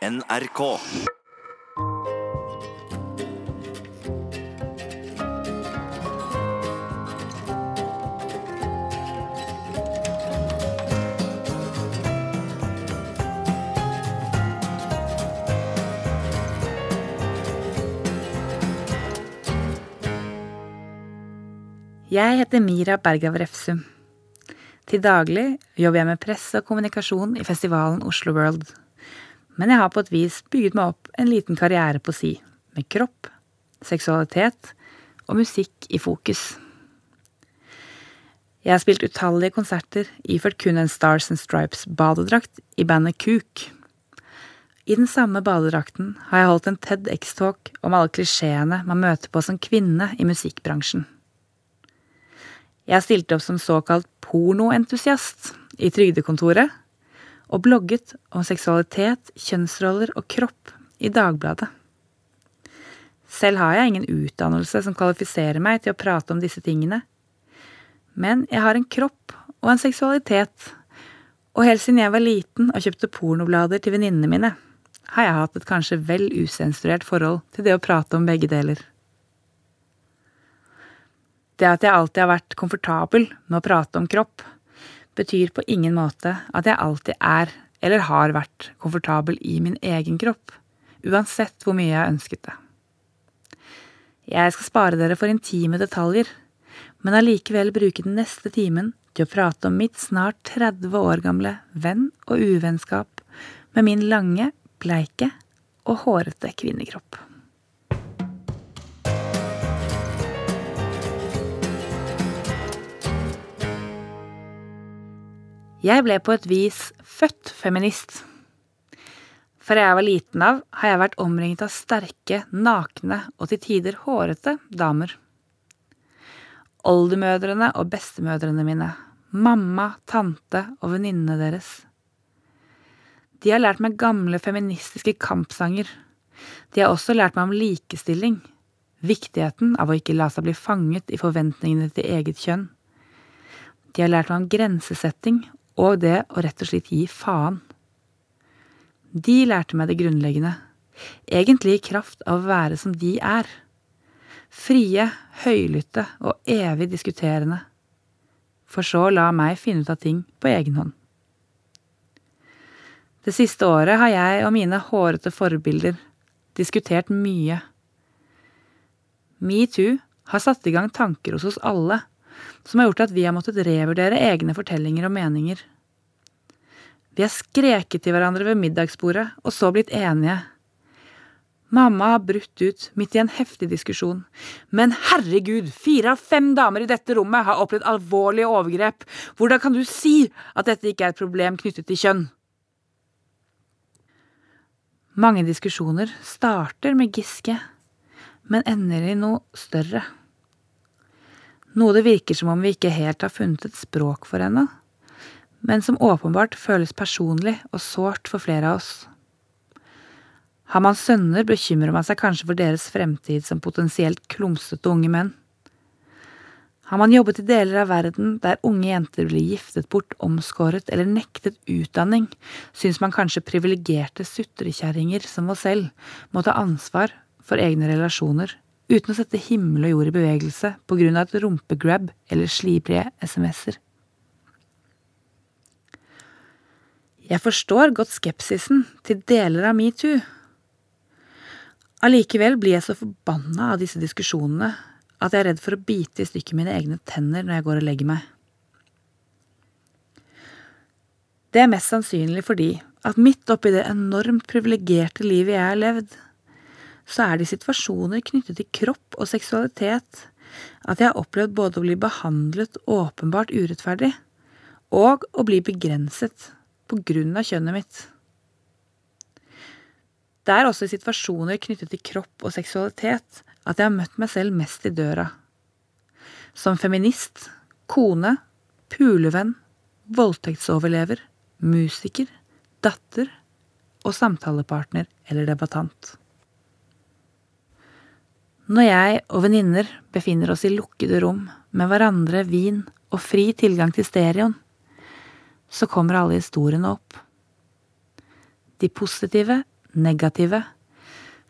NRK. Jeg heter Mira Bergav Refsum. Til daglig jobber jeg med presse og kommunikasjon i festivalen Oslo World. Men jeg har på et vis bygget meg opp en liten karriere på si, med kropp, seksualitet og musikk i fokus. Jeg har spilt utallige konserter iført kun en Stars and Stripes-badedrakt i bandet Kuk. I den samme badedrakten har jeg holdt en TEDX-talk om alle klisjeene man møter på som kvinne i musikkbransjen. Jeg stilte opp som såkalt pornoentusiast i Trygdekontoret, og blogget om seksualitet, kjønnsroller og kropp i Dagbladet. Selv har jeg ingen utdannelse som kvalifiserer meg til å prate om disse tingene, men jeg har en kropp og en seksualitet, og helt siden jeg var liten og kjøpte pornoblader til venninnene mine, har jeg hatt et kanskje vel usensurert forhold til det å prate om begge deler. Det at jeg alltid har vært komfortabel med å prate om kropp, betyr på ingen måte at jeg alltid er eller har vært komfortabel i min egen kropp, uansett hvor mye jeg ønsket det. Jeg skal spare dere for intime detaljer, men allikevel bruke den neste timen til å prate om mitt snart 30 år gamle venn og uvennskap med min lange, bleike og hårete kvinnekropp. Jeg ble på et vis født feminist. Fra jeg var liten av, har jeg vært omringet av sterke, nakne og til tider hårete damer. Oldemødrene og bestemødrene mine, mamma, tante og venninnene deres. De har lært meg gamle feministiske kampsanger. De har også lært meg om likestilling, viktigheten av å ikke la seg bli fanget i forventningene til eget kjønn. De har lært meg om grensesetting og det å rett og slett gi faen. De lærte meg det grunnleggende, egentlig i kraft av å være som de er. Frie, høylytte og evig diskuterende. For så la meg finne ut av ting på egen hånd. Det siste året har jeg og mine hårete forbilder diskutert mye. Metoo har satt i gang tanker hos oss alle som har gjort at vi har måttet revurdere egne fortellinger og meninger. Vi har skreket til hverandre ved middagsbordet, og så blitt enige. Mamma har brutt ut midt i en heftig diskusjon. Men herregud, fire av fem damer i dette rommet har opplevd alvorlige overgrep. Hvordan kan du si at dette ikke er et problem knyttet til kjønn? Mange diskusjoner starter med Giske, men ender i noe større. Noe det virker som om vi ikke helt har funnet et språk for ennå, men som åpenbart føles personlig og sårt for flere av oss. Har man sønner, bekymrer man seg kanskje for deres fremtid som potensielt klumsete unge menn. Har man jobbet i deler av verden der unge jenter blir giftet bort, omskåret eller nektet utdanning, syns man kanskje privilegerte sutrekjerringer som oss selv må ta ansvar for egne relasjoner uten å sette himmel og jord i bevegelse på grunn av et rumpegrab eller slibrige SMS-er. Jeg forstår godt skepsisen til deler av metoo. Allikevel blir jeg så forbanna av disse diskusjonene at jeg er redd for å bite i stykker mine egne tenner når jeg går og legger meg. Det er mest sannsynlig fordi at midt oppi det enormt privilegerte livet jeg har levd, så er det situasjoner knyttet til kropp og seksualitet at jeg har opplevd både å bli behandlet åpenbart urettferdig og å bli begrenset på grunn av kjønnet mitt. Det er også i situasjoner knyttet til kropp og seksualitet at jeg har møtt meg selv mest i døra. Som feminist, kone, pulevenn, voldtektsoverlever, musiker, datter og samtalepartner eller debattant. Når jeg og venninner befinner oss i lukkede rom med hverandre, vin og fri tilgang til stereoen, så kommer alle historiene opp. De positive, negative,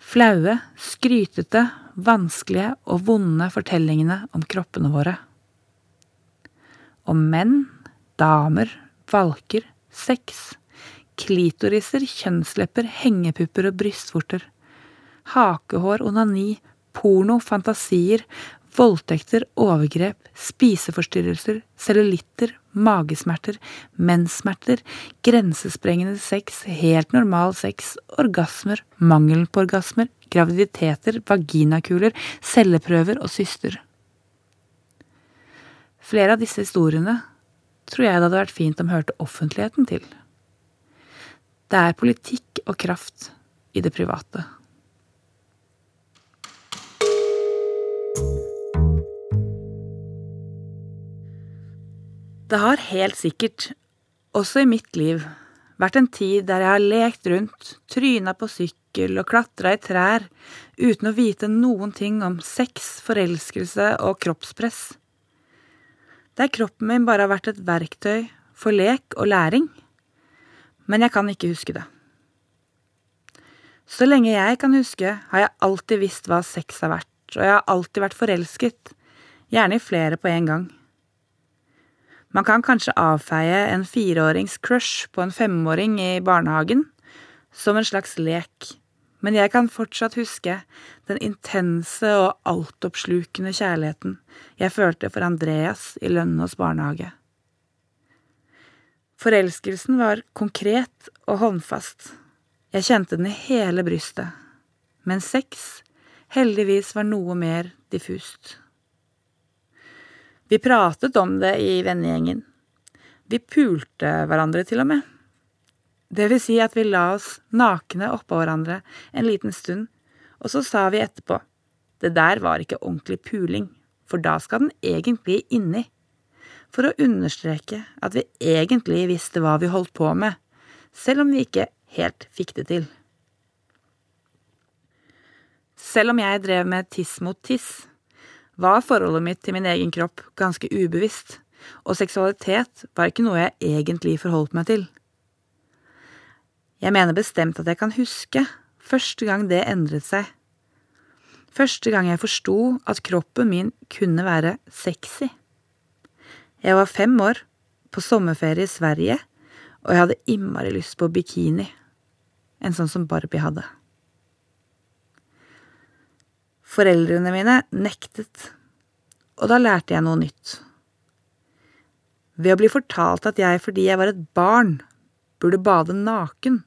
flaue, skrytete, vanskelige og vonde fortellingene om kroppene våre. Om menn, damer, valker, sex, klitoriser, kjønnslepper, hengepupper og brystvorter, hakehår, onani, porno, fantasier, voldtekter, overgrep, spiseforstyrrelser, cellulitter, magesmerter, menssmerter, grensesprengende sex, helt normal sex, orgasmer, mangelen på orgasmer, graviditeter, vaginakuler, celleprøver og syster. Flere av disse historiene tror jeg det hadde vært fint om hørte offentligheten til. Det er politikk og kraft i det private. Det har helt sikkert, også i mitt liv, vært en tid der jeg har lekt rundt, tryna på sykkel og klatra i trær uten å vite noen ting om sex, forelskelse og kroppspress. Der kroppen min bare har vært et verktøy for lek og læring. Men jeg kan ikke huske det. Så lenge jeg kan huske, har jeg alltid visst hva sex har vært, og jeg har alltid vært forelsket, gjerne i flere på en gang. Man kan kanskje avfeie en fireårings crush på en femåring i barnehagen som en slags lek, men jeg kan fortsatt huske den intense og altoppslukende kjærligheten jeg følte for Andreas i Lønnås barnehage. Forelskelsen var konkret og håndfast, jeg kjente den i hele brystet, men sex heldigvis var noe mer diffust. Vi pratet om det i vennegjengen. Vi pulte hverandre til og med. Det vil si at vi la oss nakne oppå hverandre en liten stund, og så sa vi etterpå, det der var ikke ordentlig puling, for da skal den egentlig inni, for å understreke at vi egentlig visste hva vi holdt på med, selv om vi ikke helt fikk det til. Selv om jeg drev med tiss mot tiss, var forholdet mitt til min egen kropp ganske ubevisst, og seksualitet var ikke noe jeg egentlig forholdt meg til. Jeg mener bestemt at jeg kan huske første gang det endret seg. Første gang jeg forsto at kroppen min kunne være sexy. Jeg var fem år, på sommerferie i Sverige, og jeg hadde innmari lyst på bikini, en sånn som Barbie hadde. Foreldrene mine nektet, og da lærte jeg noe nytt. Ved å bli fortalt at jeg fordi jeg var et barn, burde bade naken,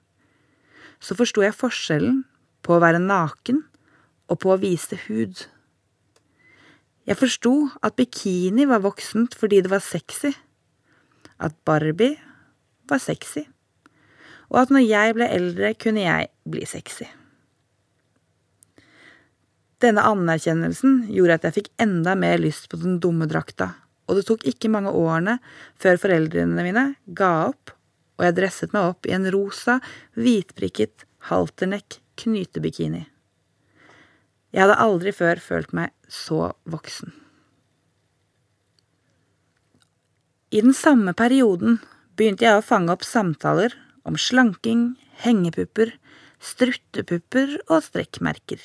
så forsto jeg forskjellen på å være naken og på å vise hud. Jeg forsto at bikini var voksent fordi det var sexy, at Barbie var sexy, og at når jeg ble eldre, kunne jeg bli sexy. Denne anerkjennelsen gjorde at jeg fikk enda mer lyst på den dumme drakta, og det tok ikke mange årene før foreldrene mine ga opp, og jeg dresset meg opp i en rosa, hvitprikket halternekk knytebikini. Jeg hadde aldri før følt meg så voksen. I den samme perioden begynte jeg å fange opp samtaler om slanking, hengepupper, struttepupper og strekkmerker.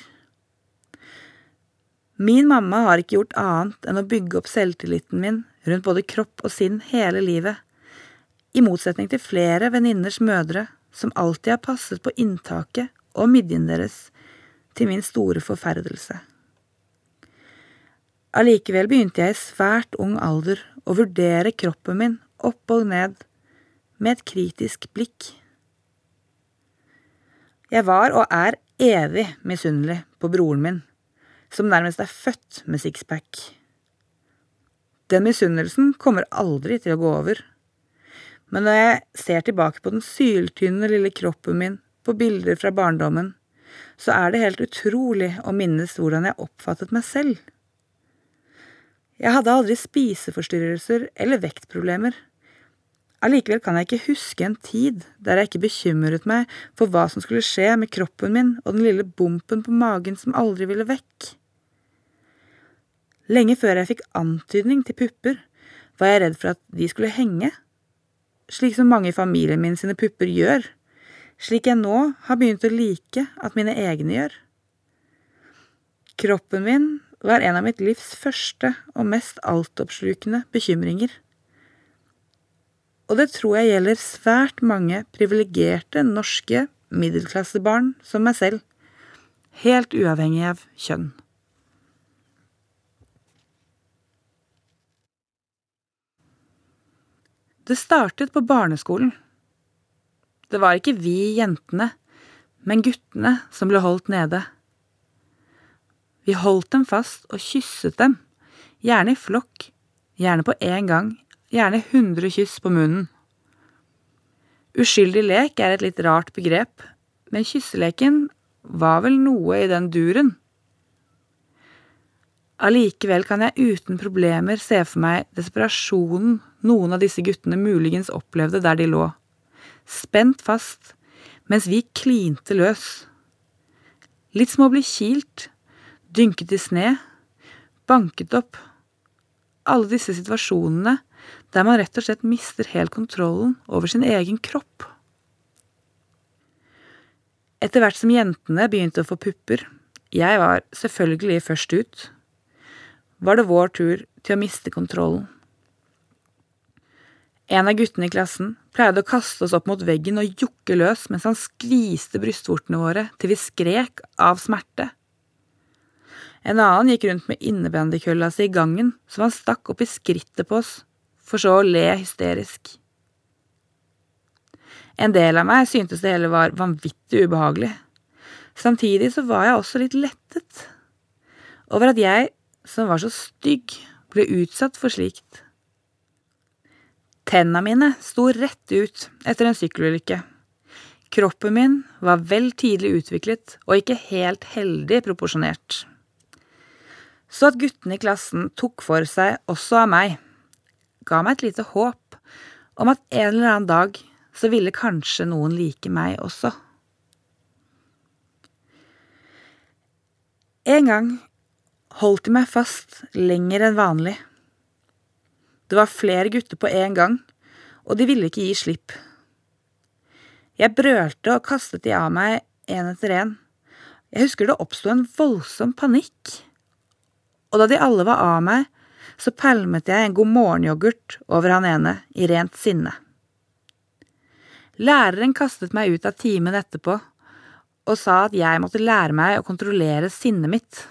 Min mamma har ikke gjort annet enn å bygge opp selvtilliten min rundt både kropp og sinn hele livet, i motsetning til flere venninners mødre som alltid har passet på inntaket og midjen deres, til min store forferdelse. Allikevel begynte jeg i svært ung alder å vurdere kroppen min opp og ned med et kritisk blikk. Jeg var og er evig misunnelig på broren min som nærmest er født med sixpack. Den misunnelsen kommer aldri til å gå over. Men når jeg ser tilbake på den syltynne lille kroppen min på bilder fra barndommen, så er det helt utrolig å minnes hvordan jeg oppfattet meg selv. Jeg hadde aldri spiseforstyrrelser eller vektproblemer. Allikevel kan jeg ikke huske en tid der jeg ikke bekymret meg for hva som skulle skje med kroppen min og den lille bompen på magen som aldri ville vekk. Lenge før jeg fikk antydning til pupper, var jeg redd for at de skulle henge, slik som mange i familien min sine pupper gjør, slik jeg nå har begynt å like at mine egne gjør. Kroppen min var en av mitt livs første og mest altoppslukende bekymringer. Og det tror jeg gjelder svært mange privilegerte norske middelklassebarn som meg selv, helt uavhengig av kjønn. Det startet på barneskolen. Det var ikke vi jentene, men guttene som ble holdt nede. Vi holdt dem fast og kysset dem, gjerne i flokk, gjerne på én gang, gjerne hundre kyss på munnen. Uskyldig lek er et litt rart begrep, men kysseleken var vel noe i den duren. Allikevel kan jeg uten problemer se for meg desperasjonen noen av disse guttene muligens opplevde der de lå, spent fast, mens vi klinte løs. Litt som å bli kilt, dynket i sne, banket opp. Alle disse situasjonene der man rett og slett mister helt kontrollen over sin egen kropp. Etter hvert som jentene begynte å få pupper, jeg var selvfølgelig først ut, var det vår tur til å miste kontrollen. En av guttene i klassen pleide å kaste oss opp mot veggen og jokke løs mens han skviste brystvortene våre til vi skrek av smerte. En annen gikk rundt med innebandykølla si i gangen som han stakk opp i skrittet på oss, for så å le hysterisk. En del av meg syntes det hele var vanvittig ubehagelig. Samtidig så var jeg også litt lettet over at jeg, som var så stygg, ble utsatt for slikt. Tenna mine sto rett ut etter en sykkelulykke. Kroppen min var vel tidlig utviklet og ikke helt heldig proporsjonert. Så at guttene i klassen tok for seg også av meg, ga meg et lite håp om at en eller annen dag så ville kanskje noen like meg også. En gang holdt de meg fast lenger enn vanlig. Det var flere gutter på en gang, og de ville ikke gi slipp. Jeg brølte og kastet de av meg en etter en. Jeg husker det oppsto en voldsom panikk. Og da de alle var av meg, så pælmet jeg en god morgenyoghurt over han ene i rent sinne. Læreren kastet meg ut av timen etterpå og sa at jeg måtte lære meg å kontrollere sinnet mitt.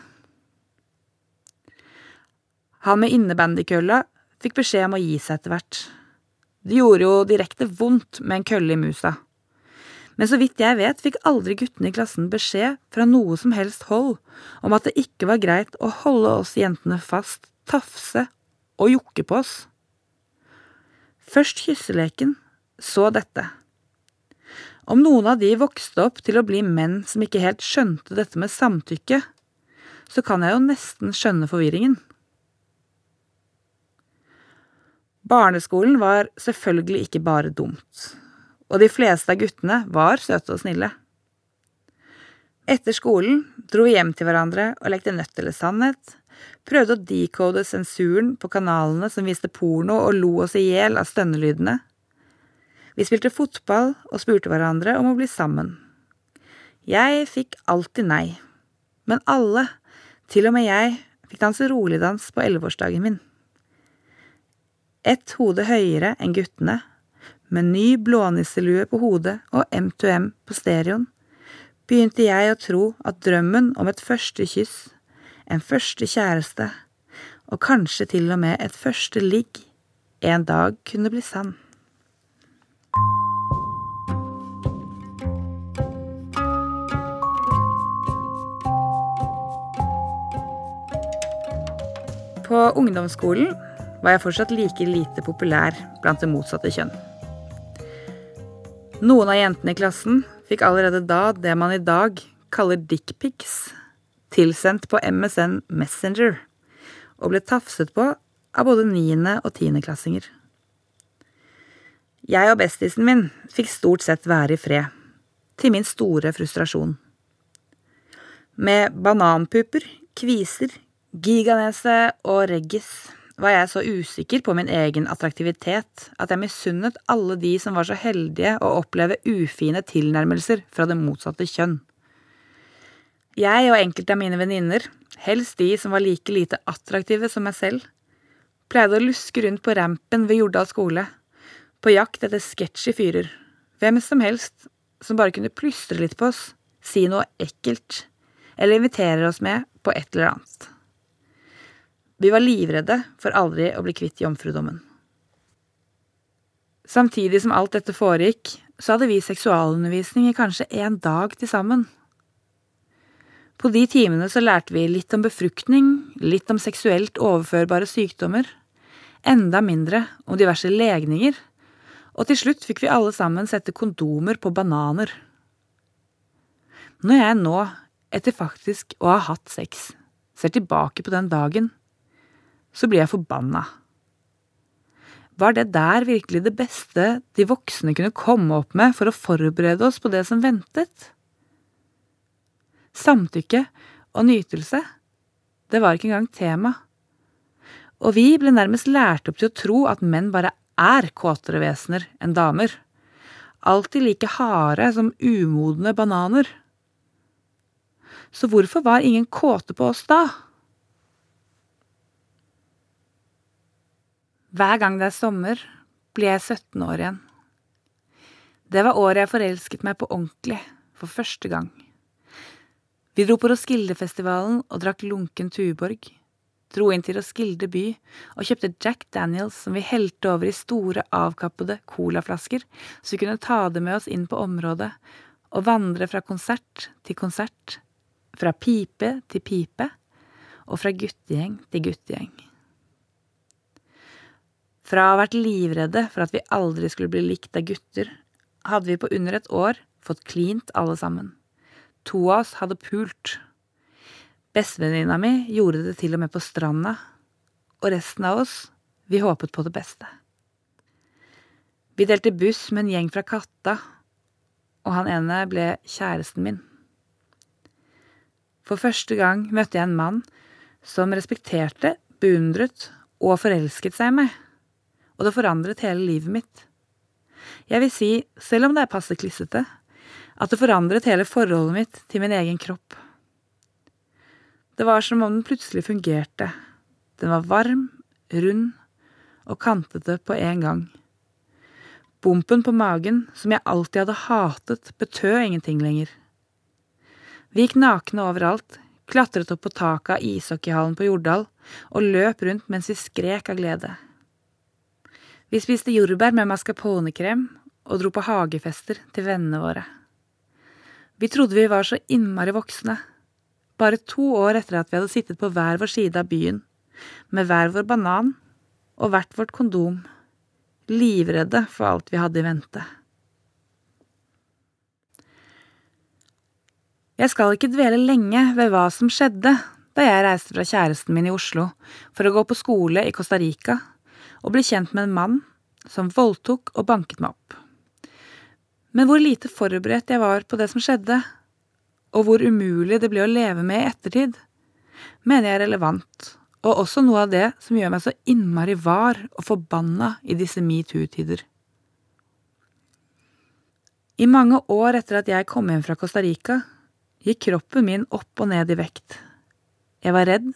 Han med innebandykølla fikk beskjed om å gi seg etter hvert. Det gjorde jo direkte vondt med en kølle i musa. Men så vidt jeg vet, fikk aldri guttene i klassen beskjed fra noe som helst hold om at det ikke var greit å holde oss jentene fast, tafse og jokke på oss. Først kysseleken, så dette. Om noen av de vokste opp til å bli menn som ikke helt skjønte dette med samtykke, så kan jeg jo nesten skjønne forvirringen. Barneskolen var selvfølgelig ikke bare dumt, og de fleste av guttene var søte og snille. Etter skolen dro vi hjem til hverandre og lekte nødt eller sannhet, prøvde å decode sensuren på kanalene som viste porno og lo oss i hjel av stønnelydene. Vi spilte fotball og spurte hverandre om å bli sammen. Jeg fikk alltid nei, men alle, til og med jeg, fikk danse roligdans på elleveårsdagen min ett hode høyere enn guttene, med ny blånisselue på hodet og M2M på stereoen, begynte jeg å tro at drømmen om et første kyss, en første kjæreste, og kanskje til og med et første ligg, en dag kunne bli sann. På ungdomsskolen var jeg fortsatt like lite populær blant det motsatte kjønn. Noen av jentene i klassen fikk allerede da det man i dag kaller dickpics, tilsendt på MSN Messenger, og ble tafset på av både niende- og tiendeklassinger. Jeg og bestisen min fikk stort sett være i fred, til min store frustrasjon. Med bananpuper, kviser, giganese og reggis var jeg så usikker på min egen attraktivitet at jeg misunnet alle de som var så heldige å oppleve ufine tilnærmelser fra det motsatte kjønn. Jeg og enkelte av mine venninner, helst de som var like lite attraktive som meg selv, pleide å luske rundt på rampen ved Jordal skole, på jakt etter sketsjy fyrer, hvem som helst som bare kunne plystre litt på oss, si noe ekkelt, eller invitere oss med på et eller annet. Vi var livredde for aldri å bli kvitt jomfrudommen. Samtidig som alt dette foregikk, så hadde vi seksualundervisning i kanskje en dag til sammen. På de timene så lærte vi litt om befruktning, litt om seksuelt overførbare sykdommer, enda mindre om diverse legninger, og til slutt fikk vi alle sammen sette kondomer på bananer. Når jeg nå, etter faktisk å ha hatt sex, ser tilbake på den dagen, så blir jeg forbanna. Var det der virkelig det beste de voksne kunne komme opp med for å forberede oss på det som ventet? Samtykke og nytelse, det var ikke engang tema. Og vi ble nærmest lært opp til å tro at menn bare er kåtere vesener enn damer. Alltid like harde som umodne bananer. Så hvorfor var ingen kåte på oss da? Hver gang det er sommer, blir jeg 17 år igjen. Det var året jeg forelsket meg på ordentlig, for første gang. Vi dro på Roskildefestivalen og drakk lunken Tuborg. Dro inn til Roskilde by og kjøpte Jack Daniels som vi helte over i store, avkappede colaflasker, så vi kunne ta det med oss inn på området og vandre fra konsert til konsert, fra pipe til pipe, og fra guttegjeng til guttegjeng. Fra å ha vært livredde for at vi aldri skulle bli likt av gutter, hadde vi på under et år fått klint alle sammen. To av oss hadde pult. Bestevenninna mi gjorde det til og med på stranda, og resten av oss, vi håpet på det beste. Vi delte buss med en gjeng fra Katta, og han ene ble kjæresten min. For første gang møtte jeg en mann som respekterte, beundret og forelsket seg i meg og det forandret hele livet mitt. Jeg vil si, selv om det er passe klissete, at det forandret hele forholdet mitt til min egen kropp. Det var som om den plutselig fungerte. Den var varm, rund og kantete på en gang. Bompen på magen, som jeg alltid hadde hatet, betød ingenting lenger. Vi gikk nakne overalt, klatret opp på taket av ishockeyhallen på Jordal og løp rundt mens vi skrek av glede. Vi spiste jordbær med mascarponekrem og dro på hagefester til vennene våre. Vi trodde vi var så innmari voksne, bare to år etter at vi hadde sittet på hver vår side av byen, med hver vår banan og hvert vårt kondom, livredde for alt vi hadde i vente. Jeg skal ikke dvele lenge ved hva som skjedde da jeg reiste fra kjæresten min i Oslo for å gå på skole i Costa Rica og ble kjent med en mann som voldtok og banket meg opp. Men hvor lite forberedt jeg var på det som skjedde, og hvor umulig det ble å leve med i ettertid, mener jeg er relevant, og også noe av det som gjør meg så innmari var og forbanna i disse metoo-tider. I mange år etter at jeg kom hjem fra Costa Rica, gikk kroppen min opp og ned i vekt. Jeg var redd,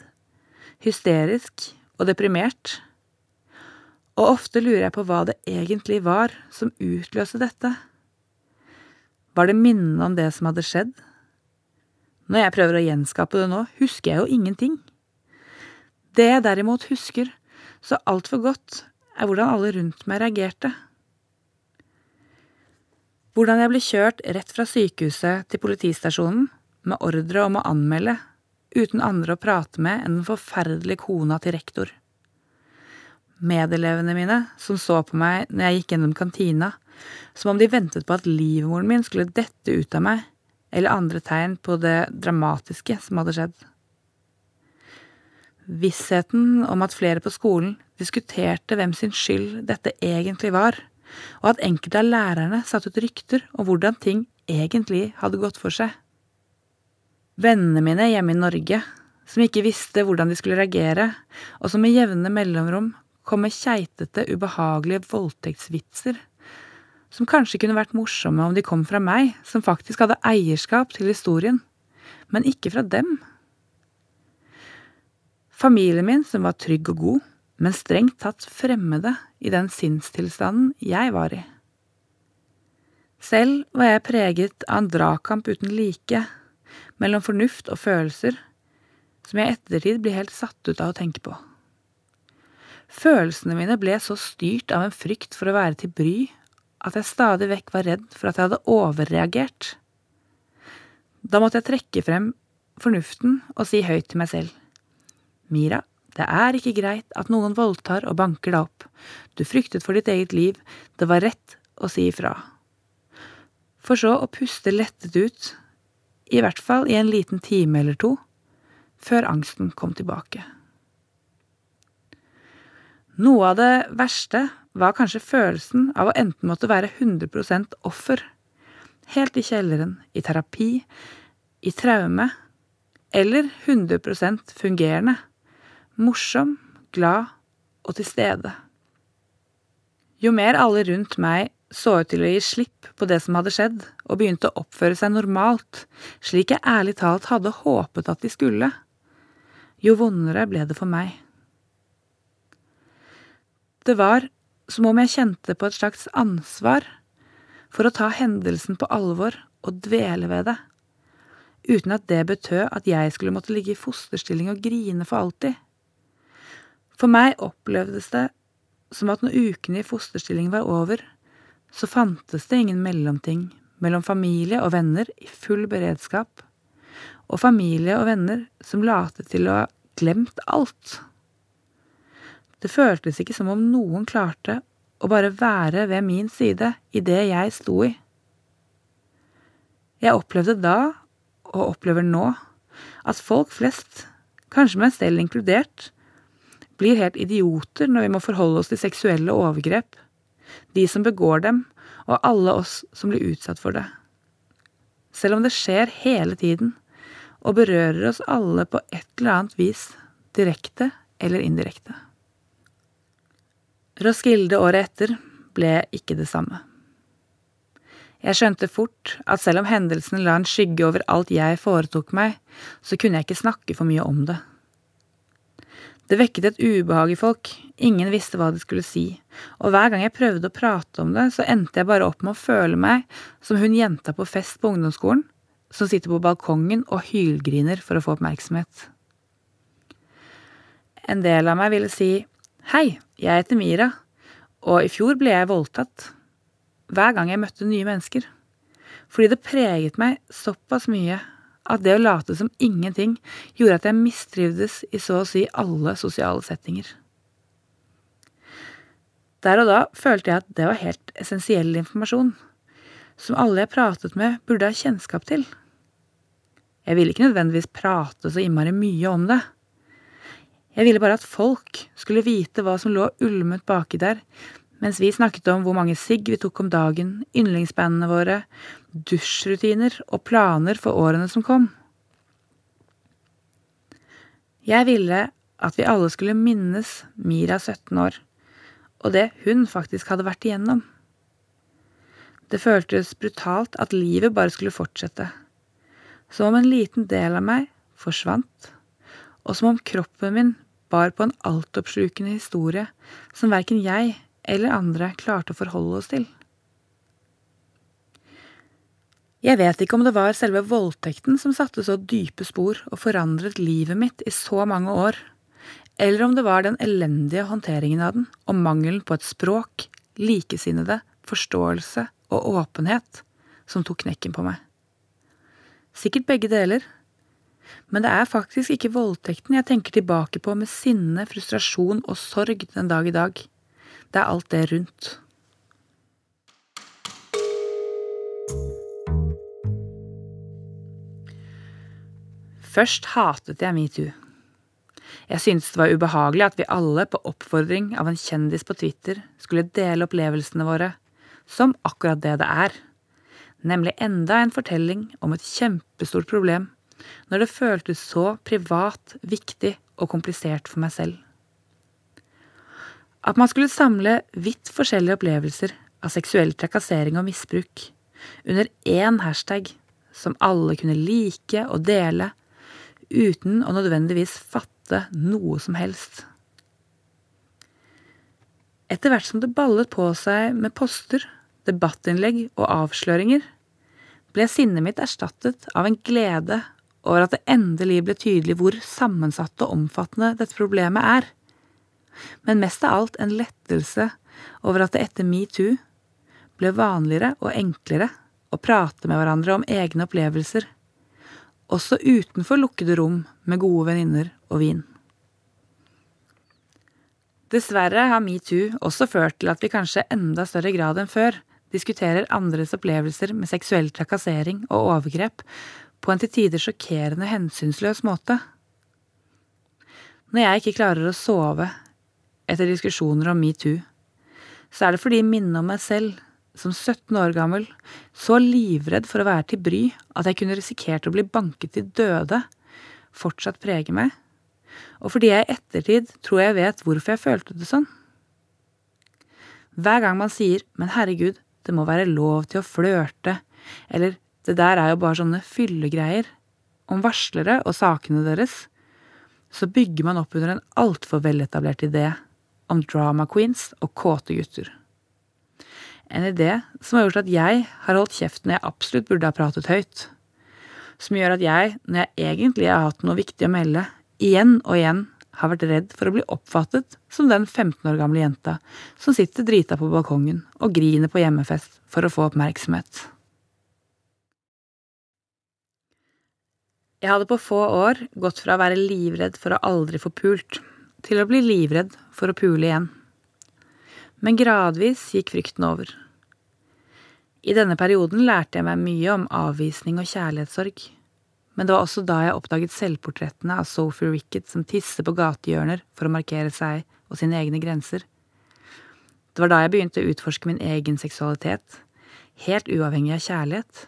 hysterisk og deprimert og ofte lurer jeg på hva det egentlig var som utløste dette. Var det minnene om det som hadde skjedd? Når jeg prøver å gjenskape det nå, husker jeg jo ingenting. Det jeg derimot husker så altfor godt, er hvordan alle rundt meg reagerte. Hvordan jeg ble kjørt rett fra sykehuset til politistasjonen med ordre om å anmelde, uten andre å prate med enn den forferdelige kona til rektor medelevene mine som så på meg når jeg gikk gjennom kantina, som om de ventet på at livmoren min skulle dette ut av meg, eller andre tegn på det dramatiske som hadde skjedd. Vissheten om at flere på skolen diskuterte hvem sin skyld dette egentlig var, og at enkelte av lærerne satte ut rykter om hvordan ting egentlig hadde gått for seg. Vennene mine hjemme i Norge, som ikke visste hvordan de skulle reagere, og som med jevne mellomrom kom med keitete, ubehagelige voldtektsvitser, som kanskje kunne vært morsomme om de kom fra meg, som faktisk hadde eierskap til historien, men ikke fra dem. Familien min, som var trygg og god, men strengt tatt fremmede i den sinnstilstanden jeg var i. Selv var jeg preget av en dragkamp uten like, mellom fornuft og følelser, som jeg i ettertid blir helt satt ut av å tenke på. Følelsene mine ble så styrt av en frykt for å være til bry at jeg stadig vekk var redd for at jeg hadde overreagert. Da måtte jeg trekke frem fornuften og si høyt til meg selv. Mira, det er ikke greit at noen voldtar og banker deg opp. Du fryktet for ditt eget liv, det var rett å si ifra. For så å puste lettet ut, i hvert fall i en liten time eller to, før angsten kom tilbake. Noe av det verste var kanskje følelsen av å enten måtte være 100% offer, helt i kjelleren, i terapi, i traume, eller 100% fungerende, morsom, glad og til stede. Jo mer alle rundt meg så ut til å gi slipp på det som hadde skjedd, og begynte å oppføre seg normalt, slik jeg ærlig talt hadde håpet at de skulle, jo vondere ble det for meg. Det var som om jeg kjente på et slags ansvar for å ta hendelsen på alvor og dvele ved det, uten at det betød at jeg skulle måtte ligge i fosterstilling og grine for alltid. For meg opplevdes det som at når ukene i fosterstilling var over, så fantes det ingen mellomting mellom familie og venner i full beredskap, og familie og venner som latet til å ha glemt alt. Det føltes ikke som om noen klarte å bare være ved min side i det jeg sto i. Jeg opplevde da, og opplever nå, at folk flest, kanskje meg selv inkludert, blir helt idioter når vi må forholde oss til seksuelle overgrep, de som begår dem, og alle oss som blir utsatt for det. Selv om det skjer hele tiden, og berører oss alle på et eller annet vis, direkte eller indirekte. Roskilde året etter ble ikke det samme. Jeg skjønte fort at selv om hendelsen la en skygge over alt jeg foretok meg, så kunne jeg ikke snakke for mye om det. Det vekket et ubehag i folk, ingen visste hva de skulle si, og hver gang jeg prøvde å prate om det, så endte jeg bare opp med å føle meg som hun jenta på fest på ungdomsskolen, som sitter på balkongen og hylgriner for å få oppmerksomhet. En del av meg ville si hei, jeg heter Mira, og i fjor ble jeg voldtatt. Hver gang jeg møtte nye mennesker. Fordi det preget meg såpass mye at det å late som ingenting gjorde at jeg mistrivdes i så å si alle sosiale settinger. Der og da følte jeg at det var helt essensiell informasjon, som alle jeg pratet med, burde ha kjennskap til. Jeg ville ikke nødvendigvis prate så innmari mye om det. Jeg ville bare at folk skulle vite hva som lå ulmet baki der, mens vi snakket om hvor mange sigg vi tok om dagen, yndlingsbandene våre, dusjrutiner og planer for årene som kom. Jeg ville at vi alle skulle minnes Mira 17 år, og det hun faktisk hadde vært igjennom. Det føltes brutalt at livet bare skulle fortsette, som om en liten del av meg forsvant, og som om kroppen min bar på en altoppslukende historie som verken jeg eller andre klarte å forholde oss til. Jeg vet ikke om det var selve voldtekten som satte så dype spor og forandret livet mitt i så mange år, eller om det var den elendige håndteringen av den og mangelen på et språk, likesinnede, forståelse og åpenhet som tok knekken på meg. Sikkert begge deler, men det er faktisk ikke voldtekten jeg tenker tilbake på med sinne, frustrasjon og sorg den dag i dag. Det er alt det rundt. Først hatet jeg metoo. Jeg syntes det var ubehagelig at vi alle, på oppfordring av en kjendis på Twitter, skulle dele opplevelsene våre som akkurat det det er, nemlig enda en fortelling om et kjempestort problem når det føltes så privat, viktig og komplisert for meg selv. At man skulle samle vidt forskjellige opplevelser av seksuell trakassering og misbruk under én hashtag som alle kunne like og dele, uten å nødvendigvis fatte noe som helst. Etter hvert som det ballet på seg med poster, debattinnlegg og avsløringer, ble sinnet mitt erstattet av en glede over at det endelig ble tydelig hvor sammensatt og omfattende dette problemet er, men mest av alt en lettelse over at det etter metoo ble vanligere og enklere å prate med hverandre om egne opplevelser, også utenfor lukkede rom med gode venninner og vin. Dessverre har metoo også ført til at vi kanskje enda større grad enn før diskuterer andres opplevelser med seksuell trakassering og overgrep på en til tider sjokkerende hensynsløs måte. Når jeg ikke klarer å sove etter diskusjoner om metoo, så er det fordi minnet om meg selv, som 17 år gammel, så livredd for å være til bry at jeg kunne risikert å bli banket til døde, fortsatt preger meg, og fordi jeg i ettertid tror jeg vet hvorfor jeg følte det sånn. Hver gang man sier men herregud, det må være lov til å flørte, eller det der er jo bare sånne fyllegreier, om varslere og sakene deres, så bygger man opp under en altfor veletablert idé om drama queens og kåte gutter. En idé som har gjort at jeg har holdt kjeft når jeg absolutt burde ha pratet høyt. Som gjør at jeg, når jeg egentlig har hatt noe viktig å melde, igjen og igjen har vært redd for å bli oppfattet som den 15 år gamle jenta som sitter drita på balkongen og griner på hjemmefest for å få oppmerksomhet. Jeg hadde på få år gått fra å være livredd for å aldri få pult, til å bli livredd for å pule igjen. Men gradvis gikk frykten over. I denne perioden lærte jeg meg mye om avvisning og kjærlighetssorg men det var også da jeg oppdaget selvportrettene av Sophie Ricket som tisser på gatehjørner for å markere seg og sine egne grenser. Det var da jeg begynte å utforske min egen seksualitet, helt uavhengig av kjærlighet.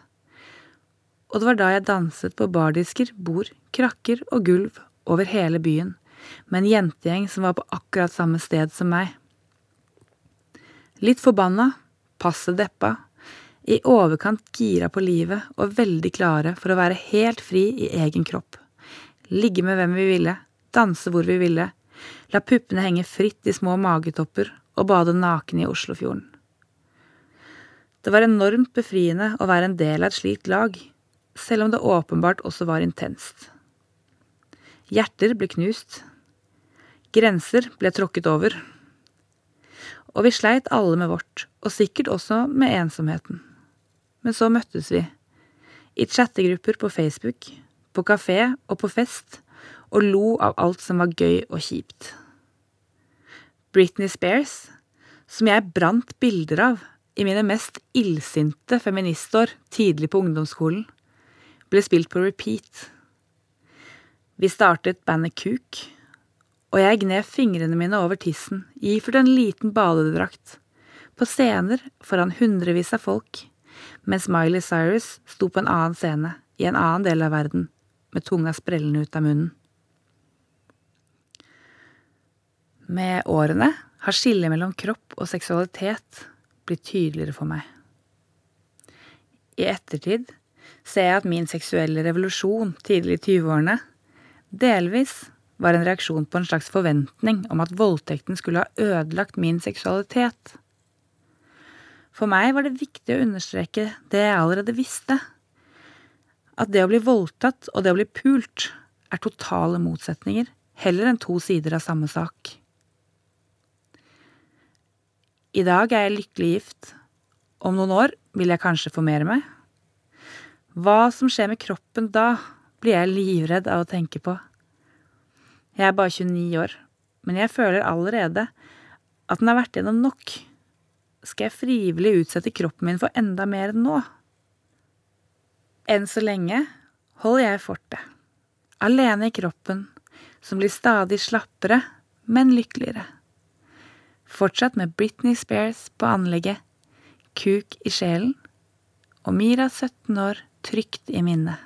Og det var da jeg danset på bardisker, bord, krakker og gulv over hele byen, med en jentegjeng som var på akkurat samme sted som meg. Litt forbanna, passe deppa i overkant gira på livet og veldig klare for å være helt fri i egen kropp. Ligge med hvem vi ville, danse hvor vi ville, la puppene henge fritt i små magetopper og bade naken i Oslofjorden. Det var enormt befriende å være en del av et slikt lag, selv om det åpenbart også var intenst. Hjerter ble knust. Grenser ble tråkket over. Og vi sleit alle med vårt, og sikkert også med ensomheten. Men så møttes vi. I chattegrupper på Facebook, på kafé og på fest, og lo av alt som var gøy og kjipt. Britney Spears, som jeg brant bilder av i mine mest illsinte feministår tidlig på ungdomsskolen, ble spilt på repeat. Vi startet bandet Kuk, og jeg gned fingrene mine over tissen, iført en liten badedrakt, på scener foran hundrevis av folk mens Miley Cyrus sto på en annen scene, i en annen del av verden, med tunga sprellende ut av munnen. Med årene har skillet mellom kropp og seksualitet blitt tydeligere for meg. I ettertid ser jeg at min seksuelle revolusjon tidlig i 20-årene delvis var en reaksjon på en slags forventning om at voldtekten skulle ha ødelagt min seksualitet. For meg var det viktig å understreke det jeg allerede visste. At det å bli voldtatt og det å bli pult er totale motsetninger, heller enn to sider av samme sak. I dag er jeg lykkelig gift. Om noen år vil jeg kanskje formere meg. Hva som skjer med kroppen da, blir jeg livredd av å tenke på. Jeg er bare 29 år, men jeg føler allerede at den har vært gjennom nok skal jeg frivillig utsette kroppen min for enda mer enn nå? Enn så lenge holder jeg fortet, alene i kroppen, som blir stadig slappere, men lykkeligere. Fortsatt med Britney Spears på anlegget, kuk i sjelen, og Mira 17 år trygt i minnet.